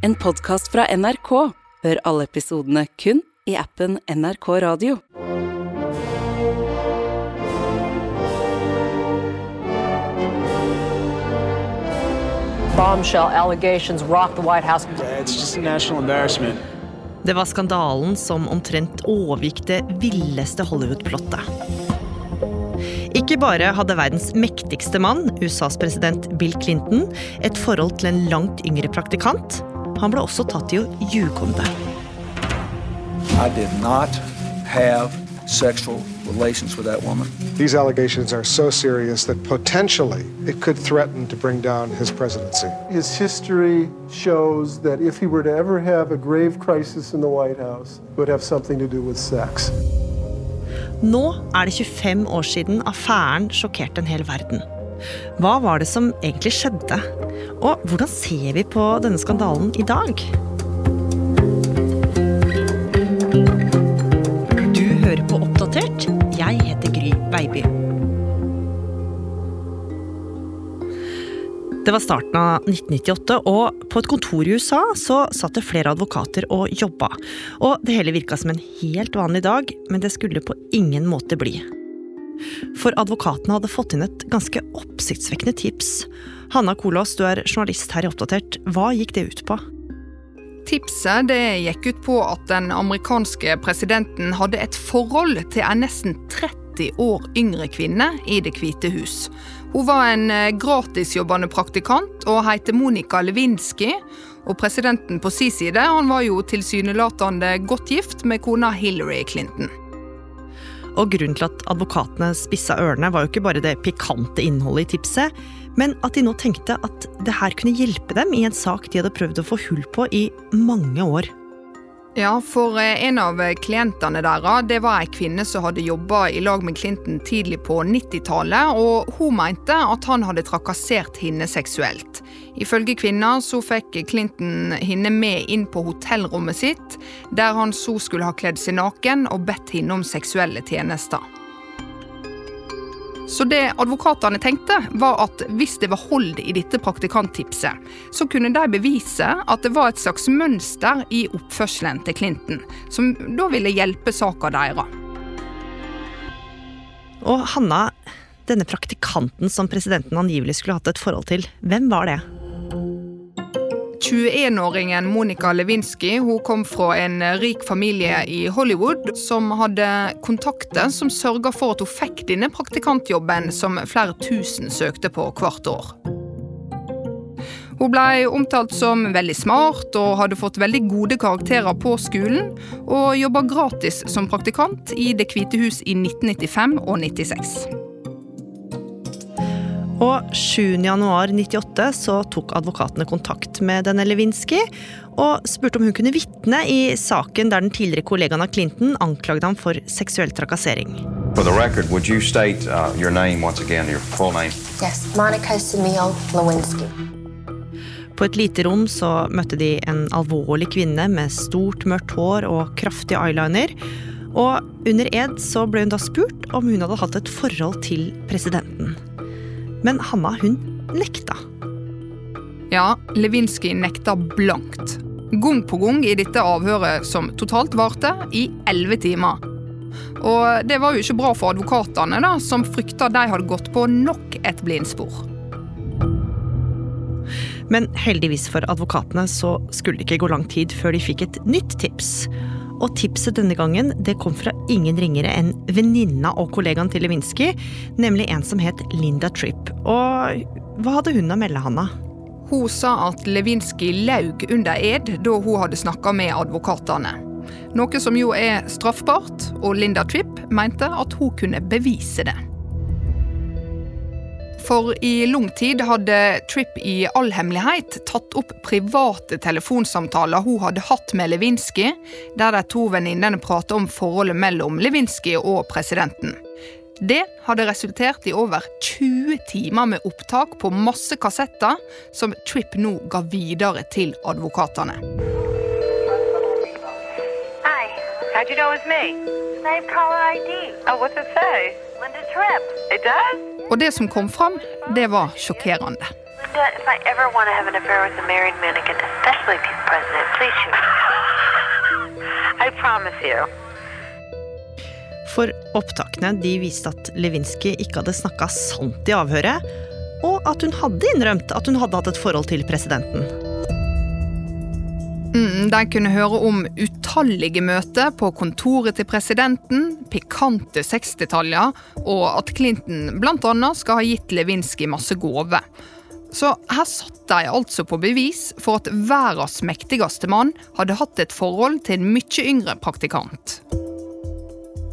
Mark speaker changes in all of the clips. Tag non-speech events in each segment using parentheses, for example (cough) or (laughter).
Speaker 1: En podkast fra NRK. Hør alle episodene kun i appen NRK Radio.
Speaker 2: bombshell allegations rocked the White House.
Speaker 3: It's just a national embarrassment.
Speaker 4: Det var skandalen som omtrent overgikk det villeste Hollywood-plottet. Ikke bare hadde verdens mektigste mann, USAs president Bill Clinton, et forhold til en langt yngre praktikant. Han ble også tatt i å ljuge om det.
Speaker 5: I did not have sexual relations with that woman.
Speaker 6: These allegations are so serious that potentially it could threaten to bring down his presidency.
Speaker 7: His history shows that if he were to ever have a grave crisis in the White House, it would have something to do with sex.
Speaker 4: Nå er det 25 år siden affæren sjokkerte en hel verden. Hva var det som egentlig skjedde? Og hvordan ser vi på denne skandalen i dag? Du hører på Oppdatert. Jeg heter Gry Baby. Det var starten av 1998, og på et kontor i USA så satt det flere advokater og jobba. Og det hele virka som en helt vanlig dag, men det skulle på ingen måte bli. For advokatene hadde fått inn et ganske oppsiktsvekkende tips. Hanna Kolås, du er journalist her i Oppdatert. Hva gikk det ut på?
Speaker 8: Tipset det gikk ut på at den amerikanske presidenten hadde et forhold til en nesten 30 år yngre kvinne i Det hvite hus. Hun var en gratisjobbende praktikant og heter Monica Lewinsky. Og presidenten på sin side han var jo tilsynelatende godt gift med kona Hillary Clinton.
Speaker 4: Og grunnen til at advokatene spissa ørene, var jo ikke bare det pikante innholdet i tipset, men at de nå tenkte at det her kunne hjelpe dem i en sak de hadde prøvd å få hull på i mange år.
Speaker 8: Ja, for en av klientene deres det var ei kvinne som hadde jobba i lag med Clinton tidlig på 90-tallet, og hun mente at han hadde trakassert henne seksuelt. Ifølge kvinna så fikk Clinton henne med inn på hotellrommet sitt, der han så skulle ha kledd seg naken og bedt henne om seksuelle tjenester. Så det advokatene tenkte, var at hvis det var hold i dette praktikanttipset, så kunne de bevise at det var et slags mønster i oppførselen til Clinton, som da ville hjelpe saka deres.
Speaker 4: Og Hanna, denne praktikanten som presidenten angivelig skulle hatt et forhold til, hvem var det?
Speaker 8: 21-åringen Monica Lewinsky hun kom fra en rik familie i Hollywood som hadde kontakter som sørga for at hun fikk denne praktikantjobben som flere tusen søkte på hvert år. Hun ble omtalt som veldig smart og hadde fått veldig gode karakterer på skolen, og jobba gratis som praktikant i Det hvite hus i 1995 og 96.
Speaker 4: Og 7.1.98 så tok advokatene kontakt med denne Lewinsky og spurte om hun kunne vitne i saken der den tidligere kollegaen av Clinton anklagde ham for seksuell trakassering.
Speaker 9: For the record, would you state uh, your name once again, your full name?
Speaker 10: Yes, Monica Simil Lewinsky.
Speaker 4: På et lite rom så møtte de en alvorlig kvinne med stort, mørkt hår og kraftig eyeliner. Og under ed så ble hun da spurt om hun hadde hatt et forhold til presidenten. Men Hanna, hun nekta.
Speaker 8: Ja, Lewinsky nekta blankt. Gang på gang i dette avhøret, som totalt varte i elleve timer. Og det var jo ikke bra for advokatene, da, som frykta de hadde gått på nok et blindspor.
Speaker 4: Men heldigvis for advokatene så skulle det ikke gå lang tid før de fikk et nytt tips. Og tipset denne gangen det kom fra ingen ringere enn venninna og kollegaen til Lewinsky, nemlig en som het Linda Tripp. Og hva hadde hun å melde, Hanna?
Speaker 8: Hun sa at Lewinsky laug under ed da hun hadde snakka med advokatene. Noe som jo er straffbart, og Linda Tripp mente at hun kunne bevise det. For i lang tid hadde Tripp i all hemmelighet tatt opp private telefonsamtaler hun hadde hatt med Lewinsky, der de to venninnene pratet om forholdet mellom Lewinsky og presidenten. Det hadde resultert i over 20 timer med opptak på masse kassetter, som Tripp nå ga videre til advokatene.
Speaker 11: Hi, how'd you know it was me? Have caller ID. Oh, what's it say?
Speaker 8: Og det som kom fram, det var sjokkerende. (laughs)
Speaker 4: For opptakene de viste at Lewinsky ikke hadde snakka sant i avhøret, og at hun hadde innrømt at hun hadde hatt et forhold til presidenten.
Speaker 8: Mm, de kunne høre om utallige møter på kontoret til presidenten, pikante 60-tallet, og at Clinton bl.a. skal ha gitt Lewinsky masse gaver. Så her satt de altså på bevis for at verdens mektigste mann hadde hatt et forhold til en mye yngre praktikant.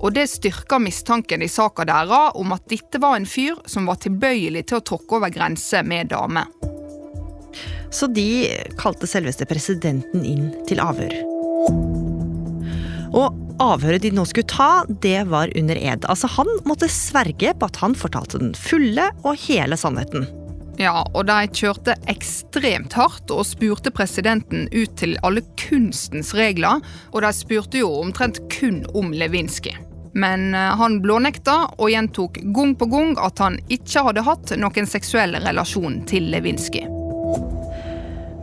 Speaker 8: Og det styrka mistanken i saka deres om at dette var en fyr som var tilbøyelig til å tråkke over grenser med damer.
Speaker 4: Så de kalte selveste presidenten inn til avhør. Og avhøret de nå skulle ta, det var under ed. Altså Han måtte sverge på at han fortalte den fulle og hele sannheten.
Speaker 8: Ja, og de kjørte ekstremt hardt og spurte presidenten ut til alle kunstens regler, og de spurte jo omtrent kun om Lewinsky. Men eh, han blånekta og gjentok gang på gang at han ikke hadde hatt noen seksuell relasjon til Lewinsky.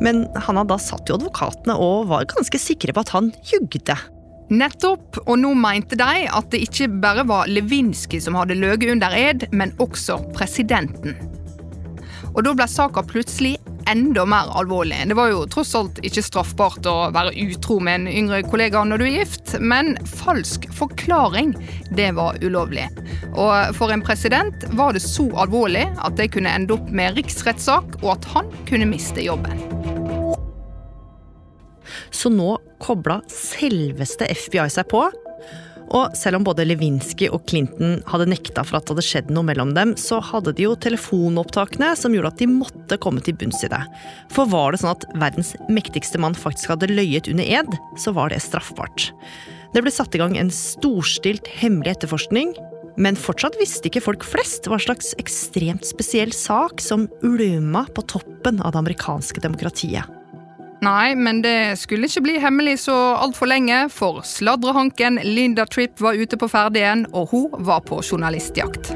Speaker 4: Men han hadde da satt jo advokatene og var ganske sikre på at han jugde.
Speaker 8: Nettopp, og nå mente de at det ikke bare var Lewinsky som hadde løyet under ed, men også presidenten. Og da ble saka plutselig enda mer alvorlig. Det var jo tross alt ikke straffbart å være utro med en yngre kollega når du er gift, men falsk forklaring, det var ulovlig. Og for en president var det så alvorlig at det kunne ende opp med riksrettssak, og at han kunne miste jobben.
Speaker 4: Så nå kobla selveste FBI seg på. Og selv om både Lewinsky og Clinton hadde nekta for at det hadde skjedd noe mellom dem, så hadde de jo telefonopptakene som gjorde at de måtte komme til bunns i det. For var det sånn at verdens mektigste mann faktisk hadde løyet under ed, så var det straffbart. Det ble satt i gang en storstilt hemmelig etterforskning, men fortsatt visste ikke folk flest hva slags ekstremt spesiell sak som ulma på toppen av det amerikanske demokratiet.
Speaker 8: Nei, men det skulle ikke bli hemmelig så altfor lenge, for sladrehanken Linda Tripp var ute på ferde igjen, og hun var på journalistjakt.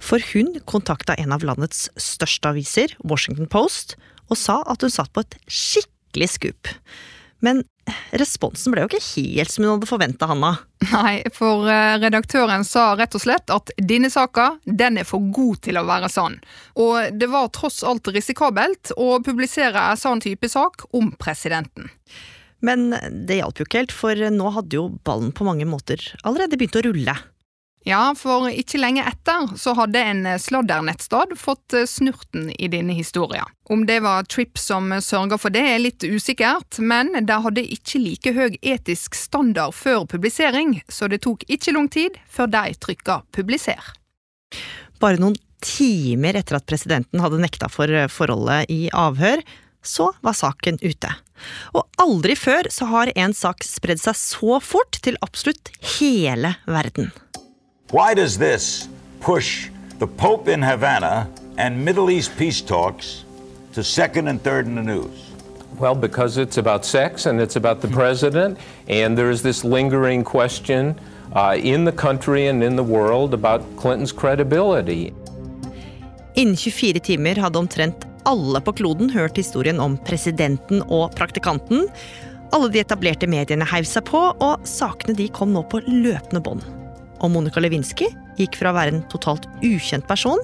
Speaker 4: For hun kontakta en av landets største aviser, Washington Post, og sa at hun satt på et skikkelig skup. Men responsen ble jo ikke helt som hun hadde forventa, Hanna.
Speaker 8: Nei, for eh, redaktøren sa rett og slett at denne saka den er for god til å være sann. Og det var tross alt risikabelt å publisere en sånn type sak om presidenten.
Speaker 4: Men det hjalp jo ikke helt, for nå hadde jo ballen på mange måter allerede begynt å rulle.
Speaker 8: Ja, for ikke lenge etter så hadde en sladdernettstad fått eh, snurten i denne historien. Om det var Tripp som sørga for det, er litt usikkert, men de hadde ikke like høy etisk standard før publisering, så det tok ikke lang tid før de trykka 'publiser'.
Speaker 4: Bare noen timer etter at presidenten hadde nekta for eh, forholdet i avhør, så var saken ute. Og aldri før så har en sak spredd seg så fort til absolutt hele verden.
Speaker 12: Why does this push the Pope in Havana and Middle East peace talks to second and third in the news?
Speaker 13: Well, because it's about sex and it's about the president, and there's this lingering question uh, in the country and in the world about Clinton's credibility.
Speaker 4: Innen 24 timer hadde omtrent alle på kloden hørt historien om presidenten og praktikanten. Alle de etablerte mediene heiv seg på, og sakene de kom nå på løpende bånd. Og Monica Lewinsky gikk fra å være en totalt ukjent person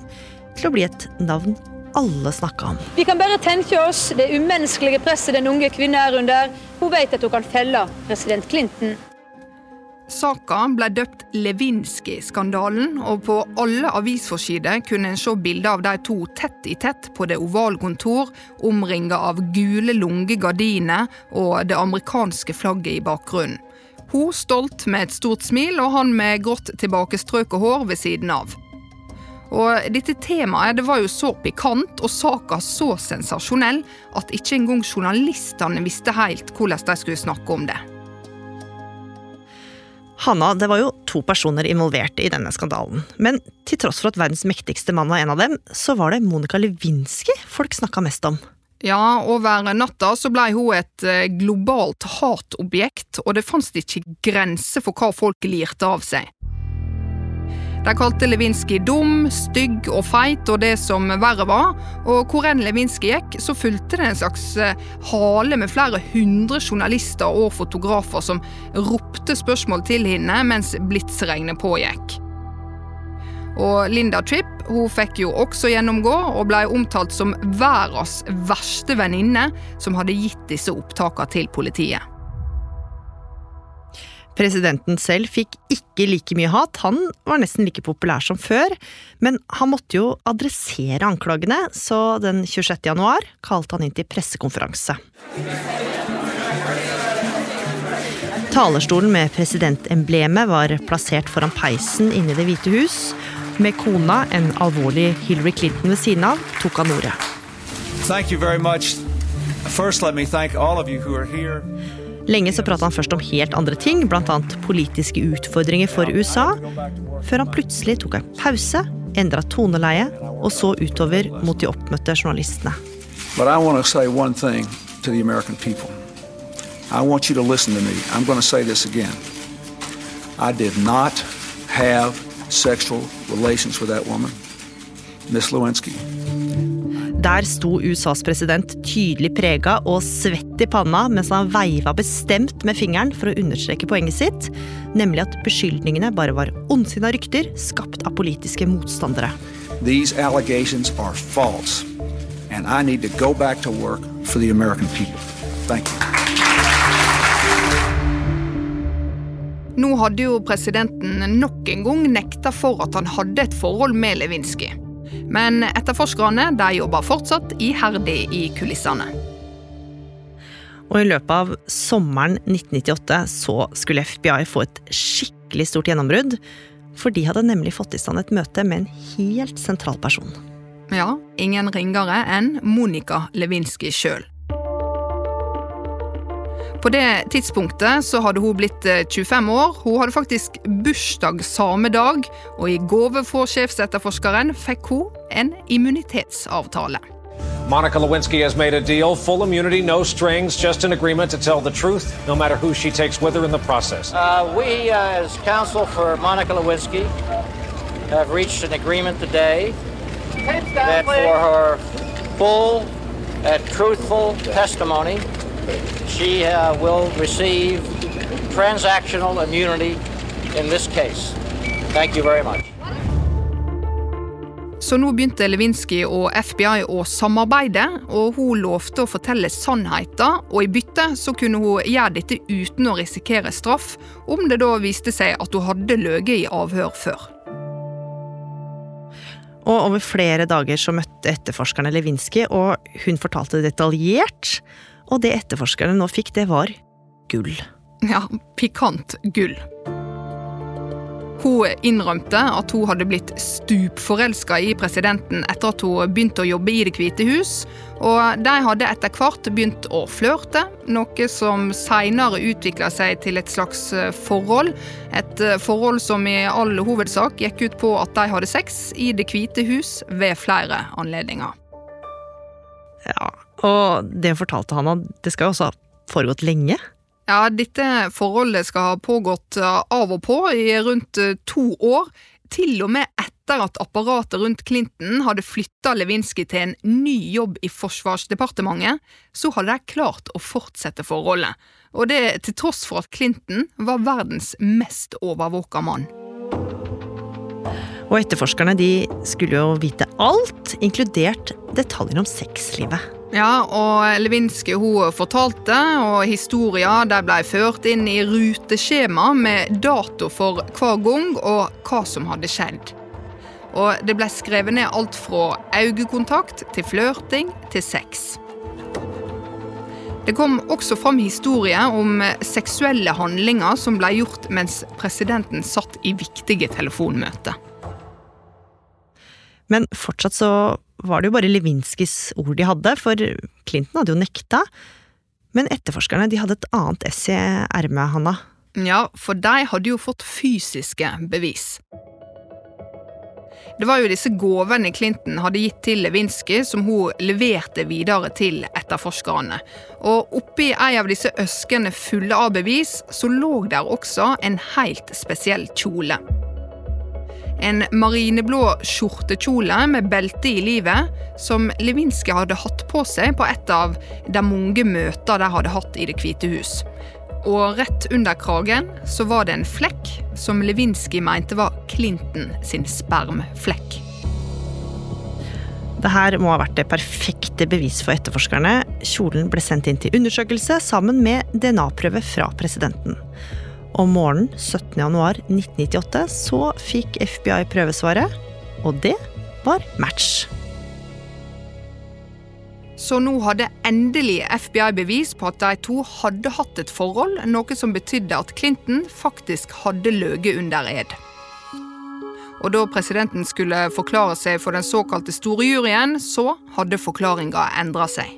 Speaker 4: til å bli et navn alle snakka om.
Speaker 14: Vi kan bare tenke oss det umenneskelige presset den unge kvinnen er under. Hun vet at hun kan felle president Clinton.
Speaker 8: Saka ble døpt Lewinsky-skandalen, og på alle avisforsider kunne en se bilder av de to tett i tett på det ovale kontor, omringa av gule, lunge gardiner og det amerikanske flagget i bakgrunnen. Hun stolt med et stort smil, og han med grått tilbakestrøket hår ved siden av. Og dette temaet det var jo så pikant og saka så sensasjonell at ikke engang journalistene visste helt hvordan de skulle snakke om det.
Speaker 4: Hanna, det var jo to personer involvert i denne skandalen. Men til tross for at verdens mektigste mann var en av dem, så var det Monica Lewinsky folk snakka mest om.
Speaker 8: Ja, over natta så ble hun et eh, globalt hatobjekt, og det fantes ikke grenser for hva folk lirte av seg. De kalte Lewinsky dum, stygg og feit og det som verre var. Og hvor enn Lewinsky gikk, så fulgte det en slags eh, hale med flere hundre journalister og fotografer som ropte spørsmål til henne mens blitsregnet pågikk. Og Linda Tripp hun fikk jo også gjennomgå, og ble omtalt som verdens verste venninne som hadde gitt disse opptakene til politiet.
Speaker 4: Presidenten selv fikk ikke like mye hat, han var nesten like populær som før, men han måtte jo adressere anklagene, så den 26. januar kalte han inn til pressekonferanse. Talerstolen med presidentemblemet var plassert foran peisen inne i Det hvite hus, med kona, en alvorlig Hillary Clinton ved siden av, tok han ordet.
Speaker 5: Thank you very much. First, let me thank all of you who are here.
Speaker 4: Lenge så prata han først om helt andre ting, bl.a. politiske utfordringer for USA, før han plutselig tok en pause, endra toneleie og så utover mot de oppmøtte journalistene.
Speaker 5: But I want to say one thing to the American people. I want you to listen to me. I'm going to say this again. I did not have sexual relations with that woman, Miss Lewinsky.
Speaker 4: Der sto USAs president tydelig prega og svett i panna mens han veiva bestemt med fingeren for å understreke poenget sitt, nemlig at beskyldningene bare var ondsinna rykter skapt av politiske motstandere.
Speaker 5: These allegations are false, and I need to go back to work for the American people. Thank you.
Speaker 8: Nå hadde jo presidenten nok en gang nekta for at han hadde et forhold med Lewinsky. Men etterforskerne de jobber fortsatt iherdig i kulissene.
Speaker 4: Og i løpet av sommeren 1998 så skulle FBI få et skikkelig stort gjennombrudd. For de hadde nemlig fått i stand et møte med en helt sentral person.
Speaker 8: Ja, ingen ringere enn Monica Lewinsky sjøl. På det tidspunktet så hadde hun blitt 25 år. Hun hadde faktisk bursdag samme dag, og i gave fra sjefsetterforskeren fikk hun en immunitetsavtale.
Speaker 15: Monica Lewinsky has made a deal. Full immunity, no strings, just an agreement to tell the truth, no matter who she takes with her in the process.
Speaker 16: Uh, we, uh, as counsel for Monica Lewinsky, have reached an agreement today that for her full and truthful testimony, she uh, will receive transactional immunity in this case. Thank you very much.
Speaker 8: Så nå begynte Lewinsky og FBI å samarbeide, og hun lovte å fortelle sannheten. Og i bytte så kunne hun gjøre dette uten å risikere straff, om det da viste seg at hun hadde løyet i avhør før.
Speaker 4: Og over flere dager så møtte etterforskerne Lewinsky, og hun fortalte detaljert. Og det etterforskerne nå fikk, det var gull.
Speaker 8: Ja, pikant gull. Hun innrømte at hun hadde blitt stupforelska i presidenten etter at hun begynte å jobbe i Det hvite hus, og de hadde etter hvert begynt å flørte, noe som seinere utvikla seg til et slags forhold. Et forhold som i all hovedsak gikk ut på at de hadde sex i Det hvite hus ved flere anledninger.
Speaker 4: Ja, og det fortalte han at det skal jo også ha foregått lenge?
Speaker 8: Ja, dette forholdet skal ha pågått av og på i rundt to år, til og med etter at apparatet rundt Clinton hadde flytta Lewinsky til en ny jobb i Forsvarsdepartementet, så hadde de klart å fortsette forholdet, og det til tross for at Clinton var verdens mest overvåka mann.
Speaker 4: Og etterforskerne de skulle jo vite alt, inkludert detaljer om sexlivet.
Speaker 8: Ja, og Lewinsky hun fortalte, og historia ble ført inn i ruteskjema med dato for hver gang og hva som hadde skjedd. Og det ble skrevet ned alt fra øyekontakt til flørting til sex. Det kom også fram historier om seksuelle handlinger som ble gjort mens presidenten satt i viktige telefonmøter.
Speaker 4: Men fortsatt så var det jo bare Levinskis ord de hadde, for Clinton hadde jo nekta. Men etterforskerne de hadde et annet ess i ermet, Hanna.
Speaker 8: Ja, for de hadde jo fått fysiske bevis. Det var jo disse gavene Clinton hadde gitt til Lewinsky, som hun leverte videre til etterforskerne. Og oppi ei av disse øskene fulle av bevis, så lå der også en helt spesiell kjole. En marineblå skjortekjole med belte i livet, som Lewinsky hadde hatt på seg på et av de mange møter de hadde hatt i Det hvite hus. Og rett under kragen så var det en flekk som Lewinsky mente var Clinton sin spermflekk.
Speaker 4: Det her må ha vært det perfekte bevis for etterforskerne. Kjolen ble sendt inn til undersøkelse sammen med DNA-prøve fra presidenten. Om morgenen 17.1.1998 så fikk FBI prøvesvaret, og det var match.
Speaker 8: Så nå hadde endelig FBI bevis på at de to hadde hatt et forhold, noe som betydde at Clinton faktisk hadde løyet under ed. Og da presidenten skulle forklare seg for den såkalte store juryen, så hadde forklaringa endra seg.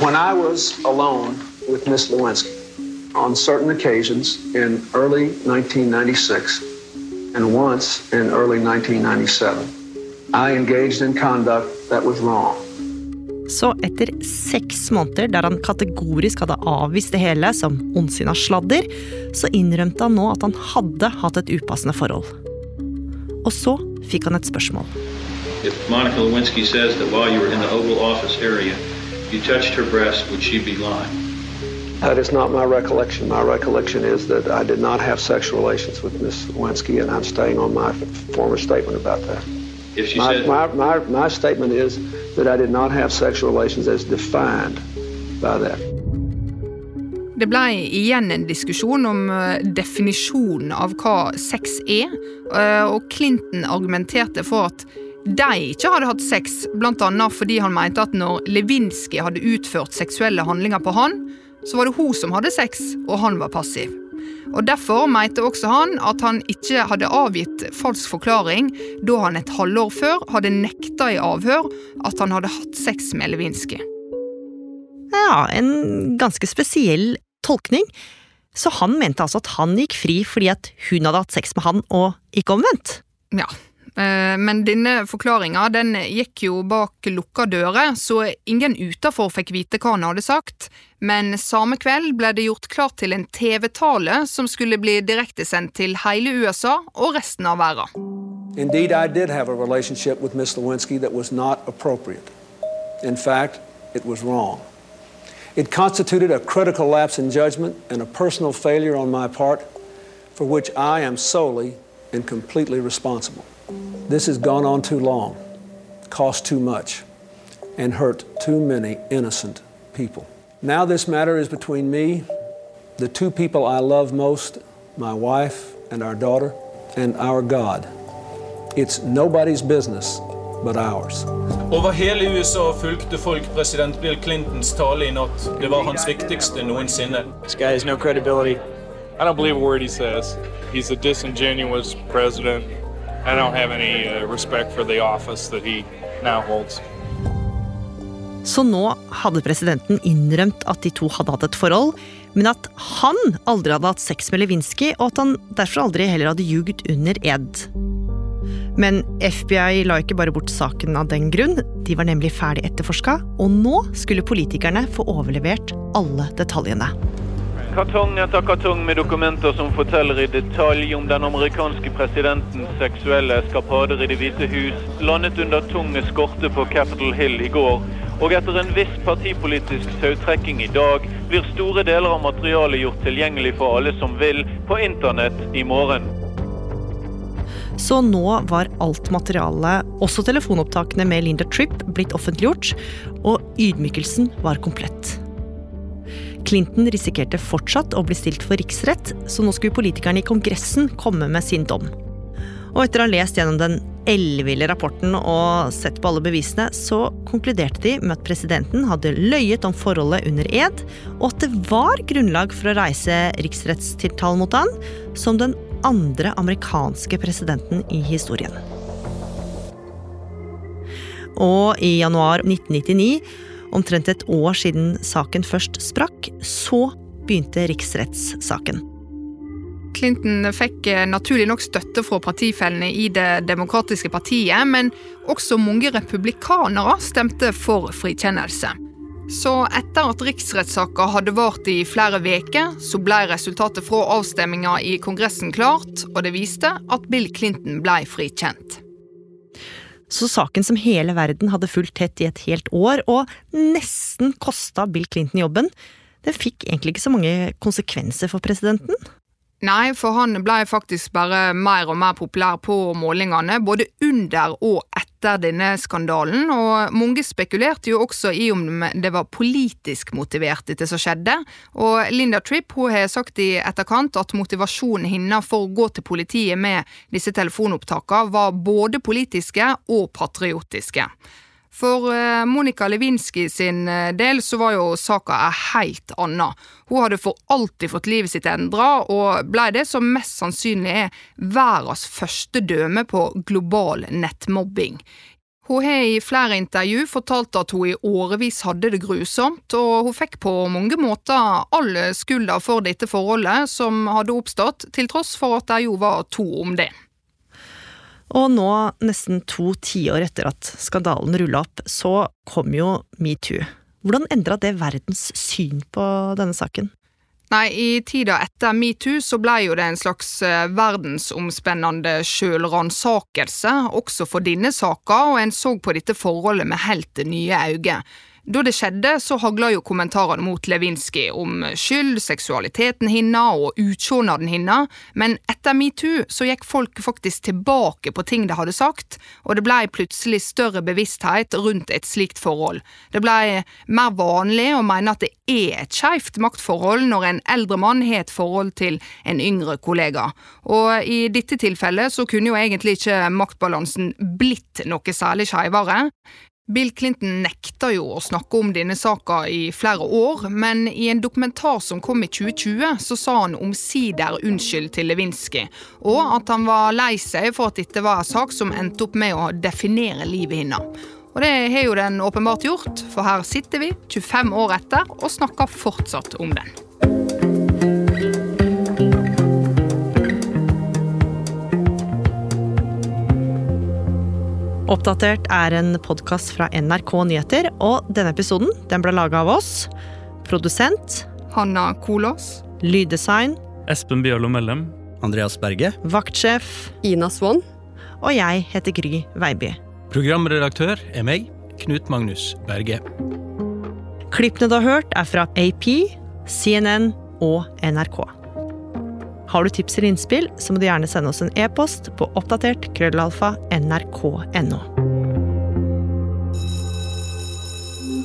Speaker 5: When I was alone with Miss Lewinsky on certain occasions in early 1996 and once in early 1997, I engaged in conduct that was wrong.
Speaker 4: Så etter seks måneder der han kategorisk hadde avvist det hele som ondsinna sladder, så innrømte han nå at han hadde hatt et upassende forhold. Og så fikk han et spørsmål.
Speaker 17: If Monica Lewinsky says that while you were in the Oval Office area, you touched her breast, would she be lying?
Speaker 5: That is not my recollection. My recollection is that I did not have sexual relations with Miss Lewinsky, and I'm staying on my former statement about that.
Speaker 17: If she
Speaker 5: My,
Speaker 17: said,
Speaker 5: my, my, my statement is that I did not have sexual relations as defined by that.
Speaker 8: Det ble igjen en diskusjon om eh, definisjonen av hva sex er, eh, og Clinton argumenterte for at de ikke hadde hatt sex, bl.a. fordi han mente at når Lewinsky hadde utført seksuelle handlinger på han, så var det hun som hadde sex, og han var passiv. Og Derfor mente også han at han ikke hadde avgitt falsk forklaring da han et halvår før hadde nekta i avhør at han hadde hatt sex med Lewinsky.
Speaker 4: Ja, en ganske spesiell tolkning. Så han mente altså at han gikk fri fordi at hun hadde hatt sex med han, og ikke omvendt?
Speaker 8: Ja, men denne forklaringa den gikk jo bak lukka dører, så ingen utafor fikk vite hva han hadde sagt. Men samme kveld ble det gjort klart til en TV-tale som skulle bli direktesendt til hele USA og resten av verden.
Speaker 5: Indeed, I did have a relationship with Miss Lewinsky that was not appropriate. In fact, it was wrong. It constituted a critical lapse in judgment and a personal failure on my part for which I am solely and completely responsible. This has gone on too long, cost too much, and hurt too many innocent people. Now, this matter is between me, the two people I love most, my wife and our daughter, and our God. It's nobody's business but ours.
Speaker 18: Over hele USA fulgte folk president Bill Clintons tale i natt. Det var hans viktigste noensinne.
Speaker 3: This guy has no credibility.
Speaker 19: I don't believe a word he says. He's a disingenuous president. I don't have any uh, respect for the office that he now holds.
Speaker 4: Så nå hadde presidenten innrømt at de to hadde hatt et forhold, men at han aldri hadde hatt sex med Lewinsky, og at han derfor aldri heller hadde ljugd under ed. Men FBI la ikke bare bort saken av den grunn, de var nemlig ferdig etterforska, og nå skulle politikerne få overlevert alle detaljene.
Speaker 20: Kartong etter kartong med dokumenter som forteller i detalj om den amerikanske presidentens seksuelle eskapader i Det hvite hus, landet under tung eskorte på Capitol Hill i går. Og etter en viss partipolitisk tautrekking i dag, blir store deler av materialet gjort tilgjengelig for alle som vil, på internett i morgen.
Speaker 4: Så nå var alt materialet, også telefonopptakene med Linda Tripp, blitt offentliggjort, og ydmykelsen var komplett. Clinton risikerte fortsatt å bli stilt for riksrett, så nå skulle politikerne i Kongressen komme med sin dom. Og etter å ha lest gjennom den elleville rapporten og sett på alle bevisene, så konkluderte de med at presidenten hadde løyet om forholdet under ed, og at det var grunnlag for å reise riksrettstiltale mot han, som den andre amerikanske presidenten i historien. Og i januar 1999, omtrent et år siden saken først sprakk, så begynte riksrettssaken.
Speaker 8: Clinton fikk eh, naturlig nok støtte fra partifellene i Det demokratiske partiet, men også mange republikanere stemte for frikjennelse. Så etter at riksrettssaka hadde vart i flere uker, så ble resultatet fra avstemminga i Kongressen klart, og det viste at Bill Clinton ble frikjent.
Speaker 4: Så saken som hele verden hadde fulgt tett i et helt år, og nesten kosta Bill Clinton jobben, det fikk egentlig ikke så mange konsekvenser for presidenten.
Speaker 8: Nei, for han ble faktisk bare mer og mer populær på målingene, både under og etter denne skandalen, og mange spekulerte jo også i om det var politisk motivert, dette som skjedde. Og Linda Tripp hun har sagt i etterkant at motivasjonen hennes for å gå til politiet med disse telefonopptakene var både politiske og patriotiske. For eh, Monica Lewinsky sin eh, del så var jo saka ei helt anna. Hun hadde for alltid fått livet sitt endra, og blei det som mest sannsynlig er verdens første døme på global nettmobbing. Hun har i flere intervju fortalt at hun i årevis hadde det grusomt, og hun fikk på mange måter all skylda for dette forholdet som hadde oppstått, til tross for at det jo var to om det.
Speaker 4: Og nå, nesten to tiår etter at skandalen rulla opp, så kom jo metoo. Hvordan endra det verdens syn på denne saken?
Speaker 8: Nei, I tida etter metoo så ble jo det en slags eh, verdensomspennende sjølransakelse, også for denne saka, og en så på dette forholdet med helt nye øyne. Da det skjedde, så hagla jo kommentarene mot Lewinsky om skyld, seksualiteten hennes og utseendet hennes, men etter metoo så gikk folk faktisk tilbake på ting de hadde sagt, og det blei plutselig større bevissthet rundt et slikt forhold. Det blei mer vanlig å mene at det er et skeivt maktforhold når en eldre mann har et forhold til en yngre kollega, og i dette tilfellet så kunne jo egentlig ikke maktbalansen blitt noe særlig skeivere. Bill Clinton nekta jo å snakke om denne saka i flere år, men i en dokumentar som kom i 2020, så sa han omsider unnskyld til Lewinsky, og at han var lei seg for at dette var en sak som endte opp med å definere livet hennes. Og det har jo den åpenbart gjort, for her sitter vi 25 år etter og snakker fortsatt om den.
Speaker 4: Oppdatert er en podkast fra NRK Nyheter, og denne episoden den ble laga av oss. Produsent
Speaker 8: Hanna Kolås.
Speaker 4: Lyddesign
Speaker 21: Espen Bjørlo Mellem.
Speaker 22: Andreas Berge.
Speaker 4: Vaktsjef
Speaker 23: Ina Swann.
Speaker 4: Og jeg heter Gry Veiby.
Speaker 22: Programredaktør er meg, Knut Magnus Berge.
Speaker 4: Klippene du har hørt, er fra AP, CNN og NRK. Har du tips eller innspill, så må du gjerne sende oss en e-post på oppdatert krøllalfa nrk.no.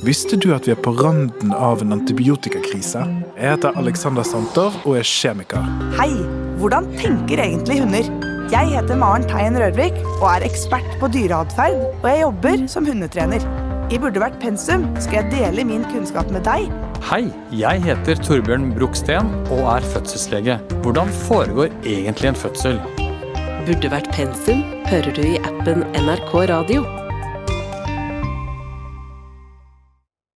Speaker 24: Visste du at vi er på randen av en antibiotikakrise? Jeg heter Alexander Santer og er kjemiker.
Speaker 25: Hei! Hvordan tenker egentlig hunder? Jeg heter Maren Teien Rørvik og er ekspert på dyreatferd, og jeg jobber som hundetrener. I Burde vært pensum skal jeg dele min kunnskap med deg.
Speaker 26: Hei, jeg heter Torbjørn Broksten og er fødselslege. Hvordan foregår egentlig en fødsel?
Speaker 1: Burde vært pensum hører du i appen NRK Radio.